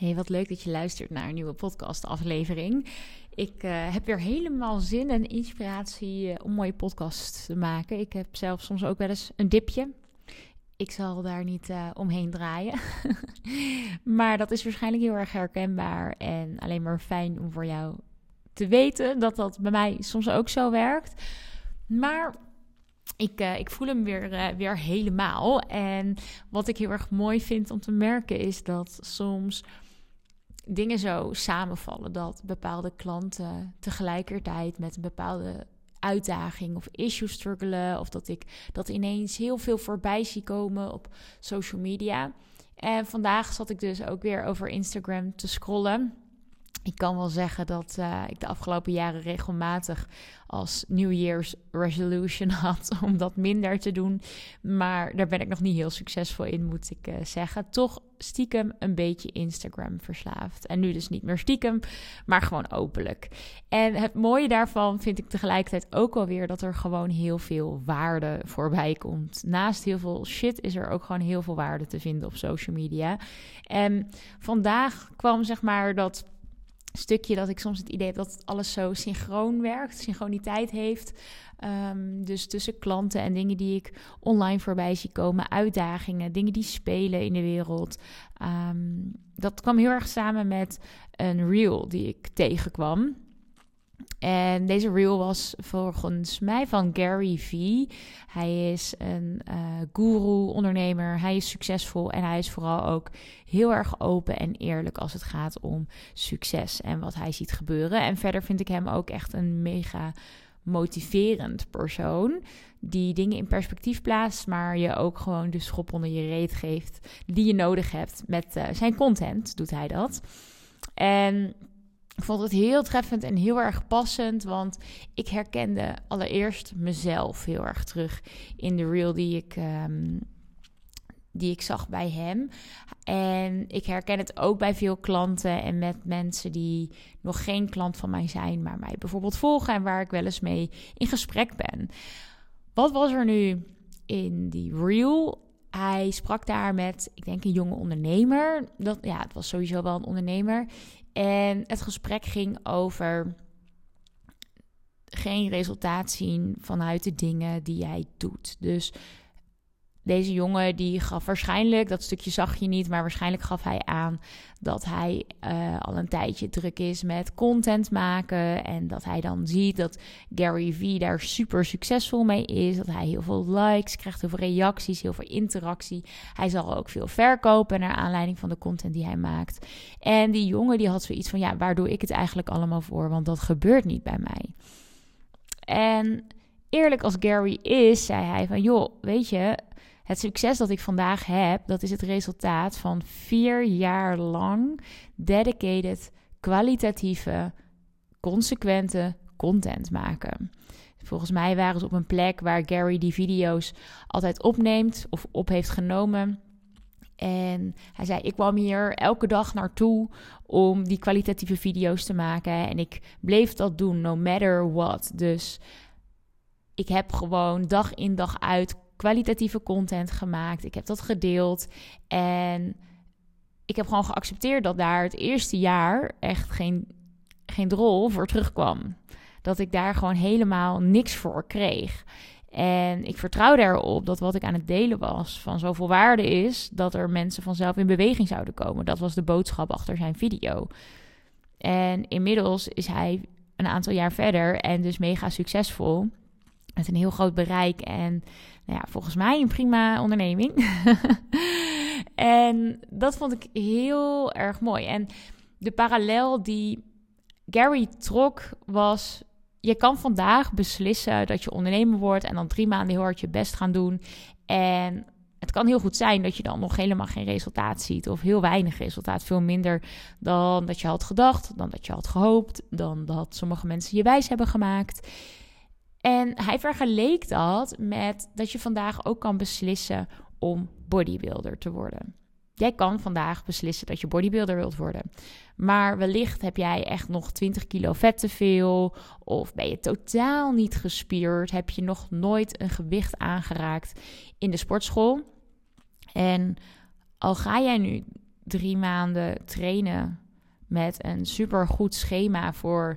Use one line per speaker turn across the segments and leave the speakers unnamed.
Hey, wat leuk dat je luistert naar een nieuwe podcastaflevering. Ik uh, heb weer helemaal zin en inspiratie uh, om mooie podcasts te maken. Ik heb zelf soms ook wel eens een dipje. Ik zal daar niet uh, omheen draaien. maar dat is waarschijnlijk heel erg herkenbaar en alleen maar fijn om voor jou te weten dat dat bij mij soms ook zo werkt. Maar ik, ik voel hem weer, weer helemaal. En wat ik heel erg mooi vind om te merken is dat soms dingen zo samenvallen. Dat bepaalde klanten tegelijkertijd met een bepaalde uitdaging of issue struggelen. Of dat ik dat ineens heel veel voorbij zie komen op social media. En vandaag zat ik dus ook weer over Instagram te scrollen ik kan wel zeggen dat uh, ik de afgelopen jaren regelmatig als New Year's resolution had om dat minder te doen. Maar daar ben ik nog niet heel succesvol in, moet ik uh, zeggen. Toch stiekem een beetje Instagram verslaafd. En nu dus niet meer stiekem, maar gewoon openlijk. En het mooie daarvan vind ik tegelijkertijd ook alweer dat er gewoon heel veel waarde voorbij komt. Naast heel veel shit is er ook gewoon heel veel waarde te vinden op social media. En vandaag kwam zeg maar dat stukje dat ik soms het idee heb dat alles zo synchroon werkt, synchroniteit heeft. Um, dus tussen klanten en dingen die ik online voorbij zie komen, uitdagingen, dingen die spelen in de wereld. Um, dat kwam heel erg samen met een reel die ik tegenkwam. En deze reel was volgens mij van Gary Vee. Hij is een uh, guru, ondernemer. Hij is succesvol en hij is vooral ook heel erg open en eerlijk als het gaat om succes en wat hij ziet gebeuren. En verder vind ik hem ook echt een mega motiverend persoon. Die dingen in perspectief plaatst, maar je ook gewoon de schop onder je reet geeft die je nodig hebt. Met uh, zijn content doet hij dat. En ik vond het heel treffend en heel erg passend, want ik herkende allereerst mezelf heel erg terug in de reel die ik, um, die ik zag bij hem. En ik herken het ook bij veel klanten en met mensen die nog geen klant van mij zijn, maar mij bijvoorbeeld volgen en waar ik wel eens mee in gesprek ben. Wat was er nu in die reel? Hij sprak daar met, ik denk, een jonge ondernemer. Dat, ja, het was sowieso wel een ondernemer. En het gesprek ging over geen resultaat zien vanuit de dingen die jij doet. Dus deze jongen die gaf waarschijnlijk, dat stukje zag je niet, maar waarschijnlijk gaf hij aan dat hij uh, al een tijdje druk is met content maken. En dat hij dan ziet dat Gary Vee daar super succesvol mee is. Dat hij heel veel likes krijgt, heel veel reacties, heel veel interactie. Hij zal ook veel verkopen naar aanleiding van de content die hij maakt. En die jongen die had zoiets van, ja, waar doe ik het eigenlijk allemaal voor? Want dat gebeurt niet bij mij. En eerlijk als Gary is, zei hij van, joh, weet je, het succes dat ik vandaag heb, dat is het resultaat van vier jaar lang dedicated, kwalitatieve, consequente content maken. Volgens mij waren ze op een plek waar Gary die video's altijd opneemt of op heeft genomen. En hij zei: Ik kwam hier elke dag naartoe om die kwalitatieve video's te maken. En ik bleef dat doen, no matter what. Dus ik heb gewoon dag in dag uit kwalitatieve content gemaakt. Ik heb dat gedeeld. En ik heb gewoon geaccepteerd dat daar het eerste jaar echt geen, geen drol voor terugkwam. Dat ik daar gewoon helemaal niks voor kreeg. En ik vertrouwde erop dat wat ik aan het delen was van zoveel waarde is dat er mensen vanzelf in beweging zouden komen. Dat was de boodschap achter zijn video. En inmiddels is hij een aantal jaar verder en dus mega succesvol. Met een heel groot bereik en nou ja, volgens mij een prima onderneming. en dat vond ik heel erg mooi. En de parallel die Gary trok was: je kan vandaag beslissen dat je ondernemer wordt en dan drie maanden heel hard je best gaan doen. En het kan heel goed zijn dat je dan nog helemaal geen resultaat ziet of heel weinig resultaat, veel minder dan dat je had gedacht, dan dat je had gehoopt, dan dat sommige mensen je wijs hebben gemaakt. En hij vergeleek dat met dat je vandaag ook kan beslissen om bodybuilder te worden. Jij kan vandaag beslissen dat je bodybuilder wilt worden. Maar wellicht heb jij echt nog 20 kilo vet te veel. Of ben je totaal niet gespierd. Heb je nog nooit een gewicht aangeraakt in de sportschool. En al ga jij nu drie maanden trainen met een supergoed schema voor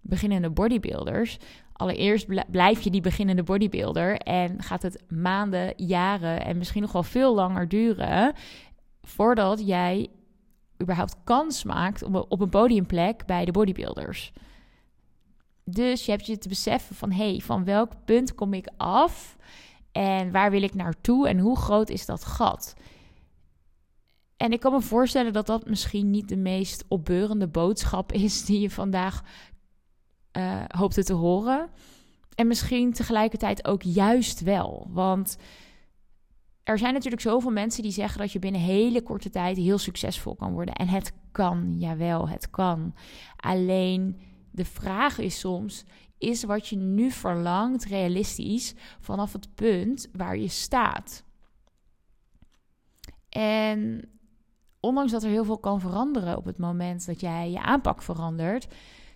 beginnende bodybuilders. Allereerst blijf je die beginnende bodybuilder en gaat het maanden, jaren en misschien nog wel veel langer duren voordat jij überhaupt kans maakt op een podiumplek bij de bodybuilders. Dus je hebt je te beseffen van hé, hey, van welk punt kom ik af en waar wil ik naartoe en hoe groot is dat gat? En ik kan me voorstellen dat dat misschien niet de meest opbeurende boodschap is die je vandaag uh, hoopte te horen. En misschien tegelijkertijd ook juist wel. Want er zijn natuurlijk zoveel mensen die zeggen dat je binnen hele korte tijd heel succesvol kan worden. En het kan, jawel, het kan. Alleen de vraag is soms: is wat je nu verlangt realistisch vanaf het punt waar je staat? En ondanks dat er heel veel kan veranderen op het moment dat jij je aanpak verandert,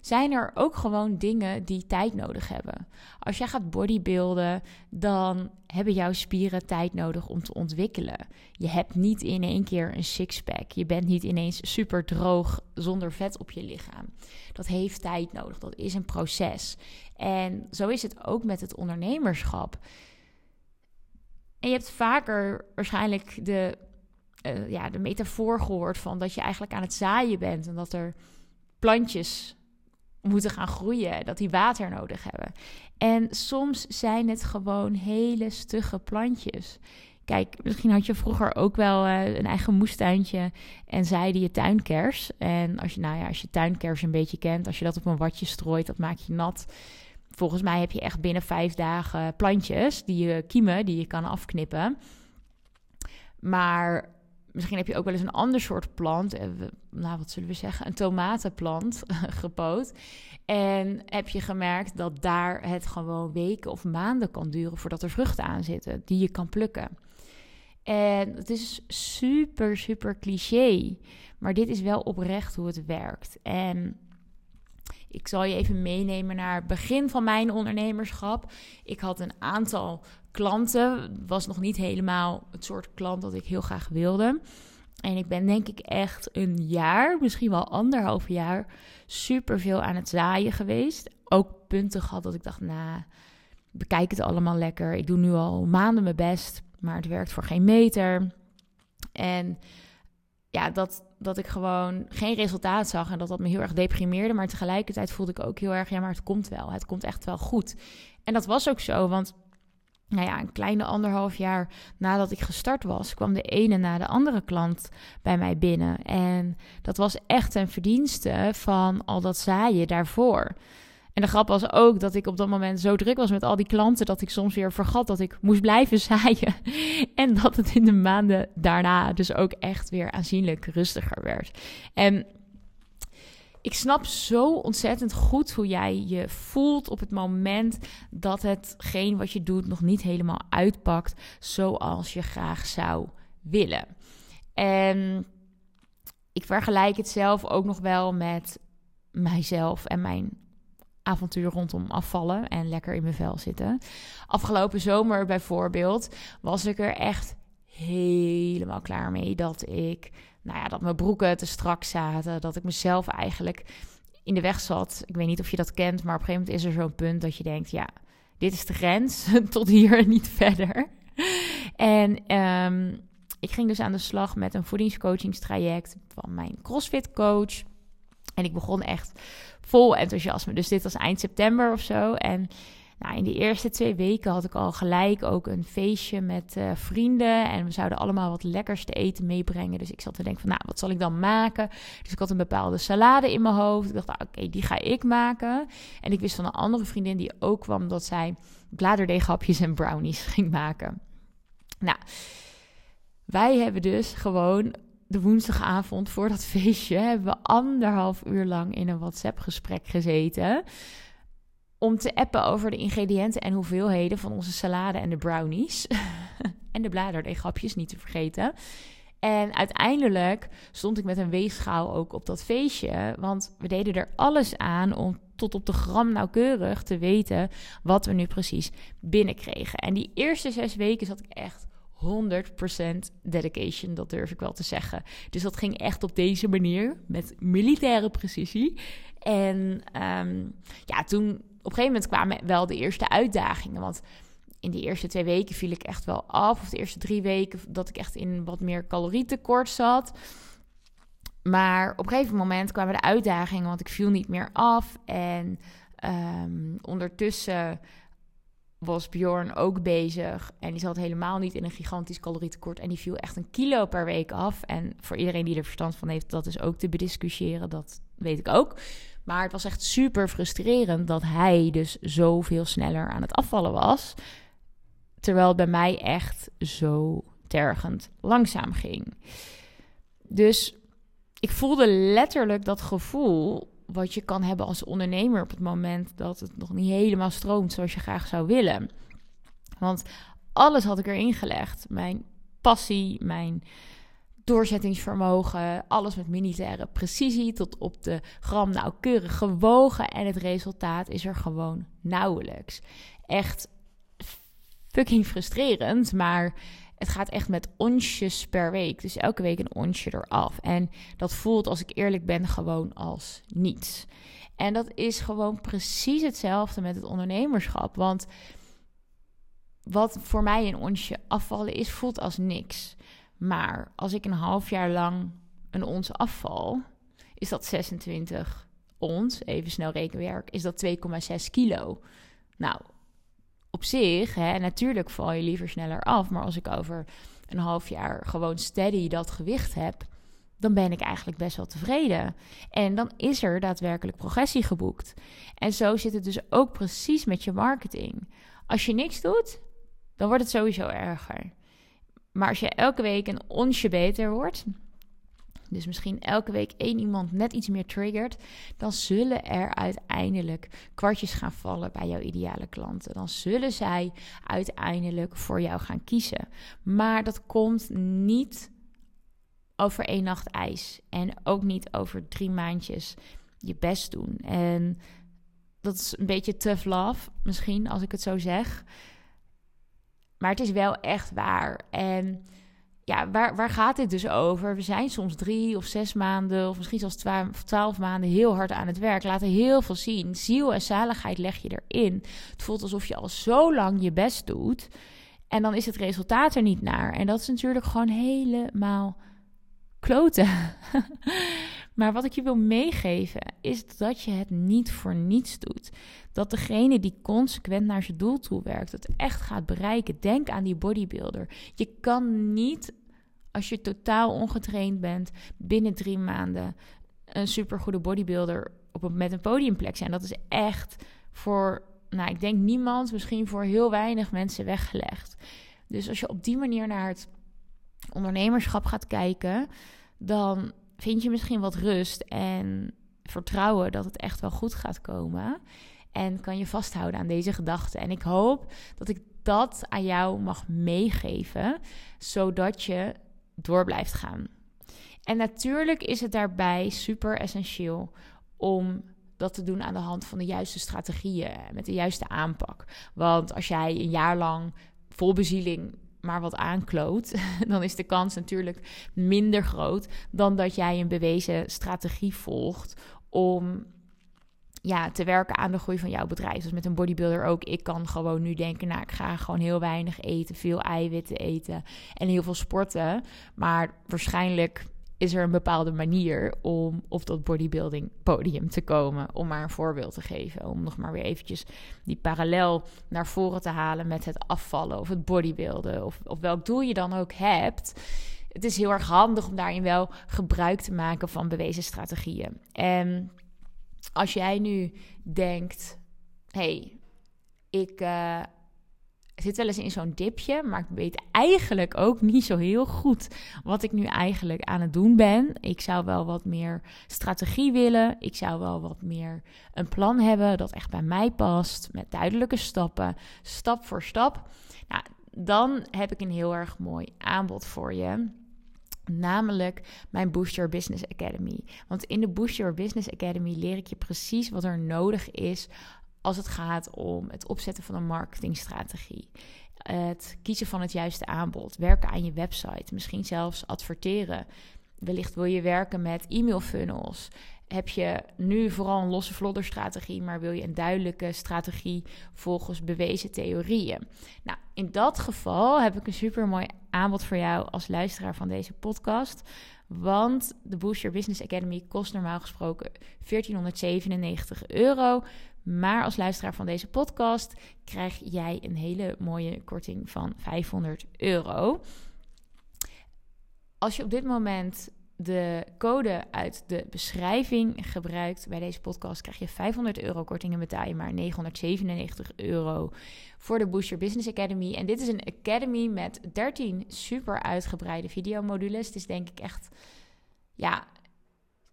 zijn er ook gewoon dingen die tijd nodig hebben. Als jij gaat bodybuilden, dan hebben jouw spieren tijd nodig om te ontwikkelen. Je hebt niet in één keer een sixpack. Je bent niet ineens super droog zonder vet op je lichaam. Dat heeft tijd nodig. Dat is een proces. En zo is het ook met het ondernemerschap. En je hebt vaker waarschijnlijk de, uh, ja, de metafoor gehoord van dat je eigenlijk aan het zaaien bent en dat er plantjes moeten gaan groeien, dat die water nodig hebben. En soms zijn het gewoon hele stugge plantjes. Kijk, misschien had je vroeger ook wel uh, een eigen moestuintje en zeide je tuinkers. En als je, nou ja, als je tuinkers een beetje kent, als je dat op een watje strooit, dat maak je nat. Volgens mij heb je echt binnen vijf dagen plantjes die je kiemen, die je kan afknippen. Maar misschien heb je ook wel eens een ander soort plant, eh, nou wat zullen we zeggen, een tomatenplant gepoot. En heb je gemerkt dat daar het gewoon weken of maanden kan duren voordat er vruchten aan zitten die je kan plukken. En het is super, super cliché, maar dit is wel oprecht hoe het werkt. En ik zal je even meenemen naar het begin van mijn ondernemerschap. Ik had een aantal klanten. Was nog niet helemaal het soort klant dat ik heel graag wilde. En ik ben denk ik echt een jaar, misschien wel anderhalf jaar, super veel aan het zaaien geweest. Ook punten gehad dat ik dacht, nou, bekijk het allemaal lekker. Ik doe nu al maanden mijn best, maar het werkt voor geen meter. En ja, dat, dat ik gewoon geen resultaat zag en dat dat me heel erg deprimeerde. Maar tegelijkertijd voelde ik ook heel erg, ja, maar het komt wel. Het komt echt wel goed. En dat was ook zo, want nou ja, een kleine anderhalf jaar nadat ik gestart was, kwam de ene na de andere klant bij mij binnen. En dat was echt een verdienste van al dat zaaien daarvoor. En de grap was ook dat ik op dat moment zo druk was met al die klanten dat ik soms weer vergat dat ik moest blijven zaaien. En dat het in de maanden daarna dus ook echt weer aanzienlijk rustiger werd. En ik snap zo ontzettend goed hoe jij je voelt op het moment dat hetgeen wat je doet nog niet helemaal uitpakt zoals je graag zou willen. En ik vergelijk het zelf ook nog wel met mijzelf en mijn avontuur rondom afvallen en lekker in mijn vel zitten. Afgelopen zomer bijvoorbeeld was ik er echt helemaal klaar mee dat ik nou ja, dat mijn broeken te strak zaten. Dat ik mezelf eigenlijk in de weg zat. Ik weet niet of je dat kent, maar op een gegeven moment is er zo'n punt dat je denkt: ja, dit is de grens, tot hier en niet verder. En ehm, ik ging dus aan de slag met een voedingscoachingstraject van mijn CrossFit coach. En ik begon echt vol enthousiasme. Dus dit was eind september of zo. En nou, in de eerste twee weken had ik al gelijk ook een feestje met uh, vrienden. En we zouden allemaal wat lekkers te eten meebrengen. Dus ik zat te denken van, nou, wat zal ik dan maken? Dus ik had een bepaalde salade in mijn hoofd. Ik dacht, nou, oké, die ga ik maken. En ik wist van een andere vriendin die ook kwam... dat zij bladerdeeghapjes en brownies ging maken. Nou, wij hebben dus gewoon de woensdagavond voor dat feestje... hebben we anderhalf uur lang in een WhatsApp-gesprek gezeten om te appen over de ingrediënten en hoeveelheden van onze salade en de brownies. en de bladerdeeghapjes, niet te vergeten. En uiteindelijk stond ik met een weegschaal ook op dat feestje. Want we deden er alles aan om tot op de gram nauwkeurig te weten wat we nu precies binnenkregen. En die eerste zes weken zat ik echt 100% dedication, dat durf ik wel te zeggen. Dus dat ging echt op deze manier, met militaire precisie. En ehm, ja, toen op een gegeven moment kwamen wel de eerste uitdagingen. Want in die eerste twee weken viel ik echt wel af. Of de eerste drie weken dat ik echt in wat meer calorietekort zat. Maar op een gegeven moment kwamen de uitdagingen, want ik viel niet meer af. En um, ondertussen was Bjorn ook bezig. En die zat helemaal niet in een gigantisch calorietekort. En die viel echt een kilo per week af. En voor iedereen die er verstand van heeft, dat is ook te bediscussiëren. Dat weet ik ook. Maar het was echt super frustrerend dat hij dus zoveel sneller aan het afvallen was. Terwijl het bij mij echt zo tergend langzaam ging. Dus ik voelde letterlijk dat gevoel wat je kan hebben als ondernemer op het moment dat het nog niet helemaal stroomt zoals je graag zou willen. Want alles had ik erin gelegd. Mijn passie, mijn doorzettingsvermogen, alles met militaire precisie tot op de gram nauwkeurig gewogen en het resultaat is er gewoon nauwelijks. Echt fucking frustrerend, maar het gaat echt met onsjes per week. Dus elke week een onsje eraf. En dat voelt, als ik eerlijk ben, gewoon als niets. En dat is gewoon precies hetzelfde met het ondernemerschap. Want wat voor mij een onsje afvallen is, voelt als niks. Maar als ik een half jaar lang een ons afval, is dat 26 ons, even snel rekenwerk, is dat 2,6 kilo. Nou, op zich, hè, natuurlijk val je liever sneller af. Maar als ik over een half jaar gewoon steady dat gewicht heb, dan ben ik eigenlijk best wel tevreden. En dan is er daadwerkelijk progressie geboekt. En zo zit het dus ook precies met je marketing. Als je niks doet, dan wordt het sowieso erger. Maar als je elke week een onsje beter wordt, dus misschien elke week één iemand net iets meer triggert, dan zullen er uiteindelijk kwartjes gaan vallen bij jouw ideale klanten. Dan zullen zij uiteindelijk voor jou gaan kiezen. Maar dat komt niet over één nacht ijs en ook niet over drie maandjes je best doen. En dat is een beetje tough love, misschien als ik het zo zeg. Maar het is wel echt waar. En ja, waar, waar gaat dit dus over? We zijn soms drie of zes maanden, of misschien zelfs twaalf maanden heel hard aan het werk. Laten heel veel zien. Ziel en zaligheid leg je erin. Het voelt alsof je al zo lang je best doet. En dan is het resultaat er niet naar. En dat is natuurlijk gewoon helemaal kloten. maar wat ik je wil meegeven is dat je het niet voor niets doet. Dat degene die consequent naar zijn doel toe werkt, het echt gaat bereiken. Denk aan die bodybuilder. Je kan niet, als je totaal ongetraind bent, binnen drie maanden een supergoede bodybuilder op met een podiumplek zijn. Dat is echt voor, nou, ik denk niemand, misschien voor heel weinig mensen weggelegd. Dus als je op die manier naar het ondernemerschap gaat kijken, dan vind je misschien wat rust en vertrouwen dat het echt wel goed gaat komen. En kan je vasthouden aan deze gedachten. En ik hoop dat ik dat aan jou mag meegeven, zodat je door blijft gaan. En natuurlijk is het daarbij super essentieel om dat te doen aan de hand van de juiste strategieën, met de juiste aanpak. Want als jij een jaar lang vol bezieling maar wat aankloot, dan is de kans natuurlijk minder groot dan dat jij een bewezen strategie volgt om ja, te werken aan de groei van jouw bedrijf. Dus met een bodybuilder ook. Ik kan gewoon nu denken, nou, ik ga gewoon heel weinig eten, veel eiwitten eten en heel veel sporten. Maar waarschijnlijk is er een bepaalde manier om op dat bodybuilding podium te komen. Om maar een voorbeeld te geven. Om nog maar weer eventjes die parallel naar voren te halen met het afvallen of het bodybuilden. Of, of welk doel je dan ook hebt. Het is heel erg handig om daarin wel gebruik te maken van bewezen strategieën. En als jij nu denkt: hey, ik, uh, zit wel eens in zo'n dipje, maar ik weet eigenlijk ook niet zo heel goed wat ik nu eigenlijk aan het doen ben. Ik zou wel wat meer strategie willen. Ik zou wel wat meer een plan hebben dat echt bij mij past, met duidelijke stappen, stap voor stap. Nou, dan heb ik een heel erg mooi aanbod voor je. Namelijk mijn Boost Your Business Academy. Want in de Boost Your Business Academy leer ik je precies wat er nodig is als het gaat om het opzetten van een marketingstrategie. het kiezen van het juiste aanbod, werken aan je website, misschien zelfs adverteren. Wellicht wil je werken met e-mail funnels. Heb je nu vooral een losse vlodderstrategie, maar wil je een duidelijke strategie volgens bewezen theorieën? Nou, in dat geval heb ik een super mooi aanbod voor jou als luisteraar van deze podcast. Want de Boost Your Business Academy kost normaal gesproken 1497 euro. Maar als luisteraar van deze podcast krijg jij een hele mooie korting van 500 euro. Als je op dit moment de code uit de beschrijving gebruikt bij deze podcast, krijg je 500 euro korting en betaal je maar 997 euro voor de Boost Your Business Academy. En dit is een academy met 13 super uitgebreide videomodules. Het is denk ik echt, ja,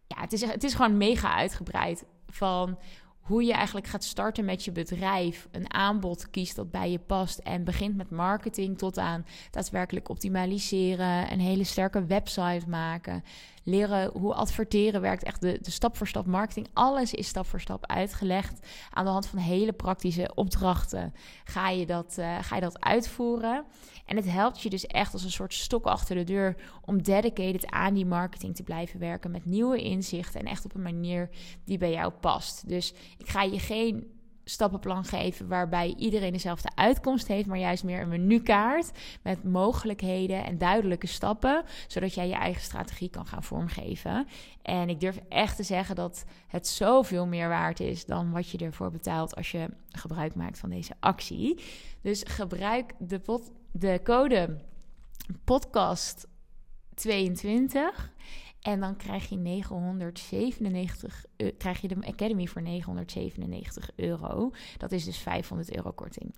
ja het, is, het is gewoon mega uitgebreid. Van hoe je eigenlijk gaat starten met je bedrijf, een aanbod kiest dat bij je past en begint met marketing tot aan daadwerkelijk optimaliseren, een hele sterke website maken, leren hoe adverteren werkt, echt de, de stap voor stap marketing. Alles is stap voor stap uitgelegd aan de hand van hele praktische opdrachten. Ga je dat, uh, ga je dat uitvoeren? En het helpt je dus echt als een soort stok achter de deur om dedicated aan die marketing te blijven werken met nieuwe inzichten en echt op een manier die bij jou past. Dus ik ga je geen stappenplan geven waarbij iedereen dezelfde uitkomst heeft, maar juist meer een menukaart met mogelijkheden en duidelijke stappen, zodat jij je eigen strategie kan gaan vormgeven. En ik durf echt te zeggen dat het zoveel meer waard is dan wat je ervoor betaalt als je gebruik maakt van deze actie. Dus gebruik de, pot, de code podcast 22 en dan krijg je 997, uh, krijg je de Academy voor 997 euro. Dat is dus 500 euro korting.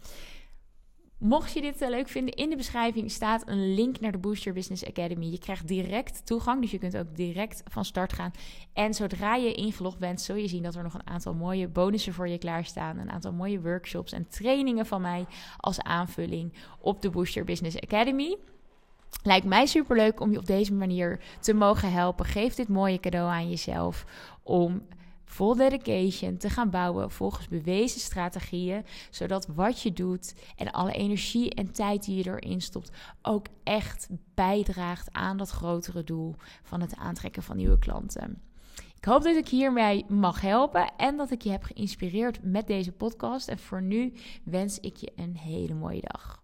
Mocht je dit uh, leuk vinden, in de beschrijving staat een link naar de Booster Business Academy. Je krijgt direct toegang, dus je kunt ook direct van start gaan. En zodra je ingelogd bent, zul je zien dat er nog een aantal mooie bonussen voor je klaarstaan. Een aantal mooie workshops en trainingen van mij als aanvulling op de Booster Business Academy. Lijkt mij superleuk om je op deze manier te mogen helpen. Geef dit mooie cadeau aan jezelf om vol dedication te gaan bouwen volgens bewezen strategieën, zodat wat je doet en alle energie en tijd die je erin stopt ook echt bijdraagt aan dat grotere doel van het aantrekken van nieuwe klanten. Ik hoop dat ik hiermee mag helpen en dat ik je heb geïnspireerd met deze podcast. En voor nu wens ik je een hele mooie dag.